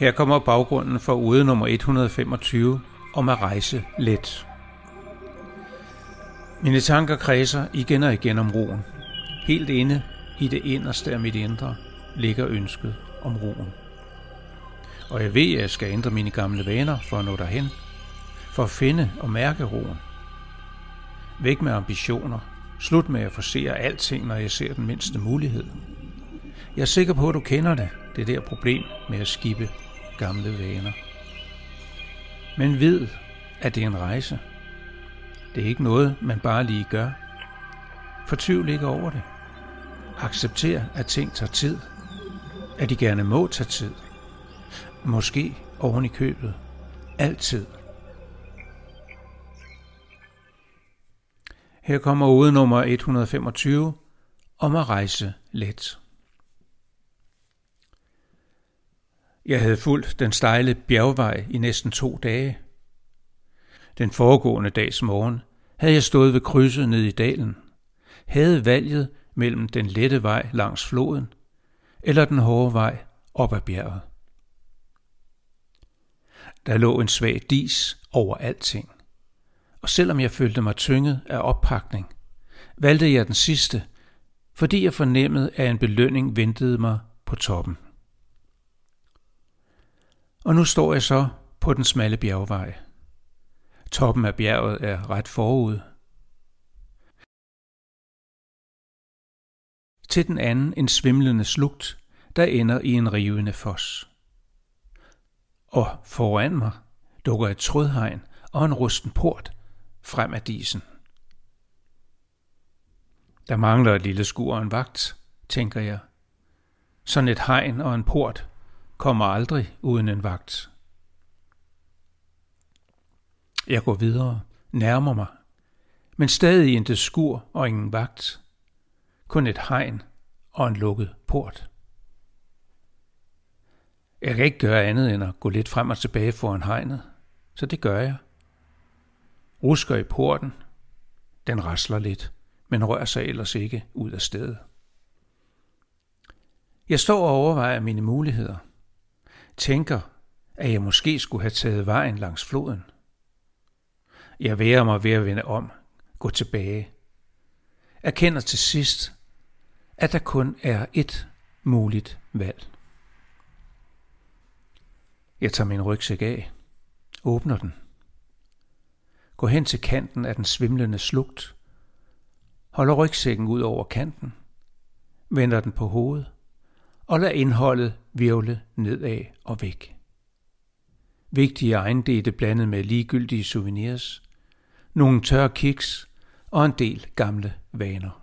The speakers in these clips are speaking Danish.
Her kommer baggrunden for ude nummer 125 om at rejse let. Mine tanker kredser igen og igen om roen. Helt inde i det inderste af mit indre ligger ønsket om roen. Og jeg ved, at jeg skal ændre mine gamle vaner for at nå derhen, for at finde og mærke roen. Væk med ambitioner. Slut med at forsere alting, når jeg ser den mindste mulighed. Jeg er sikker på, at du kender det, det der problem med at skibe gamle vaner. Men ved, at det er en rejse. Det er ikke noget, man bare lige gør. Fortvivl ikke over det. Accepter, at ting tager tid. At de gerne må tage tid. Måske oven i købet. Altid. Her kommer ude nummer 125 om at rejse let. Jeg havde fulgt den stejle bjergvej i næsten to dage. Den foregående dags morgen havde jeg stået ved krydset ned i dalen, havde valget mellem den lette vej langs floden eller den hårde vej op ad bjerget. Der lå en svag dis over alting, og selvom jeg følte mig tynget af oppakning, valgte jeg den sidste, fordi jeg fornemmede, at en belønning ventede mig på toppen. Og nu står jeg så på den smalle bjergvej. Toppen af bjerget er ret forud. Til den anden en svimlende slugt, der ender i en rivende fos. Og foran mig dukker et trådhegn og en rusten port frem af disen. Der mangler et lille skur og en vagt, tænker jeg. Sådan et hegn og en port kommer aldrig uden en vagt. Jeg går videre, nærmer mig, men stadig intet skur og ingen vagt. Kun et hegn og en lukket port. Jeg kan ikke gøre andet end at gå lidt frem og tilbage foran hegnet, så det gør jeg. Rusker i porten. Den rasler lidt, men rører sig ellers ikke ud af stedet. Jeg står og overvejer mine muligheder – tænker, at jeg måske skulle have taget vejen langs floden. Jeg værer mig ved at vende om, gå tilbage. Erkender til sidst, at der kun er et muligt valg. Jeg tager min rygsæk af, åbner den, Gå hen til kanten af den svimlende slugt, holder rygsækken ud over kanten, vender den på hovedet. Og lad indholdet virvle nedad og væk. Vigtige ejendele blandet med ligegyldige souvenirs, nogle tørre kiks og en del gamle vaner.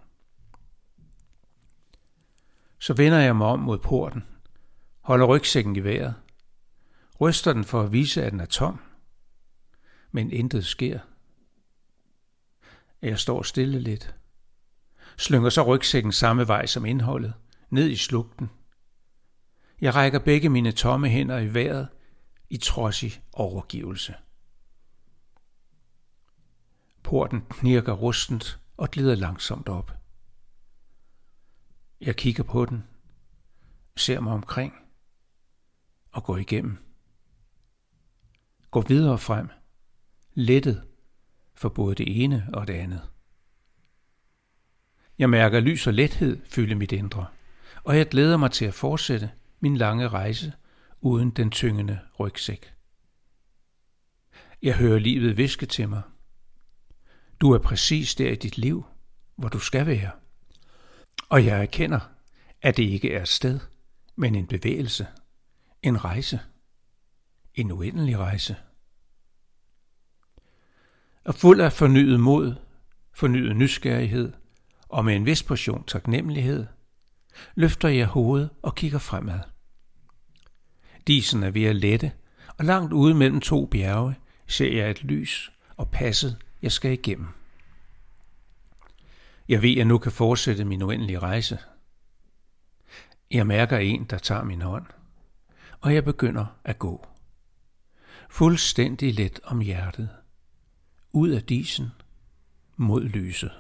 Så vender jeg mig om mod porten, holder rygsækken i vejret, ryster den for at vise, at den er tom, men intet sker. Jeg står stille lidt, slynger så rygsækken samme vej som indholdet, ned i slugten jeg rækker begge mine tomme hænder i vejret i trodsig overgivelse. Porten knirker rustent og glider langsomt op. Jeg kigger på den, ser mig omkring og går igennem. Går videre frem, lettet for både det ene og det andet. Jeg mærker lys og lethed fylde mit indre, og jeg glæder mig til at fortsætte – min lange rejse uden den tyngende rygsæk. Jeg hører livet viske til mig. Du er præcis der i dit liv, hvor du skal være. Og jeg erkender, at det ikke er et sted, men en bevægelse, en rejse, en uendelig rejse. Og fuld af fornyet mod, fornyet nysgerrighed og med en vis portion taknemmelighed – løfter jeg hovedet og kigger fremad. Disen er ved at lette, og langt ude mellem to bjerge ser jeg et lys og passet, jeg skal igennem. Jeg ved, at jeg nu kan fortsætte min uendelige rejse. Jeg mærker en, der tager min hånd, og jeg begynder at gå. Fuldstændig let om hjertet. Ud af disen mod lyset.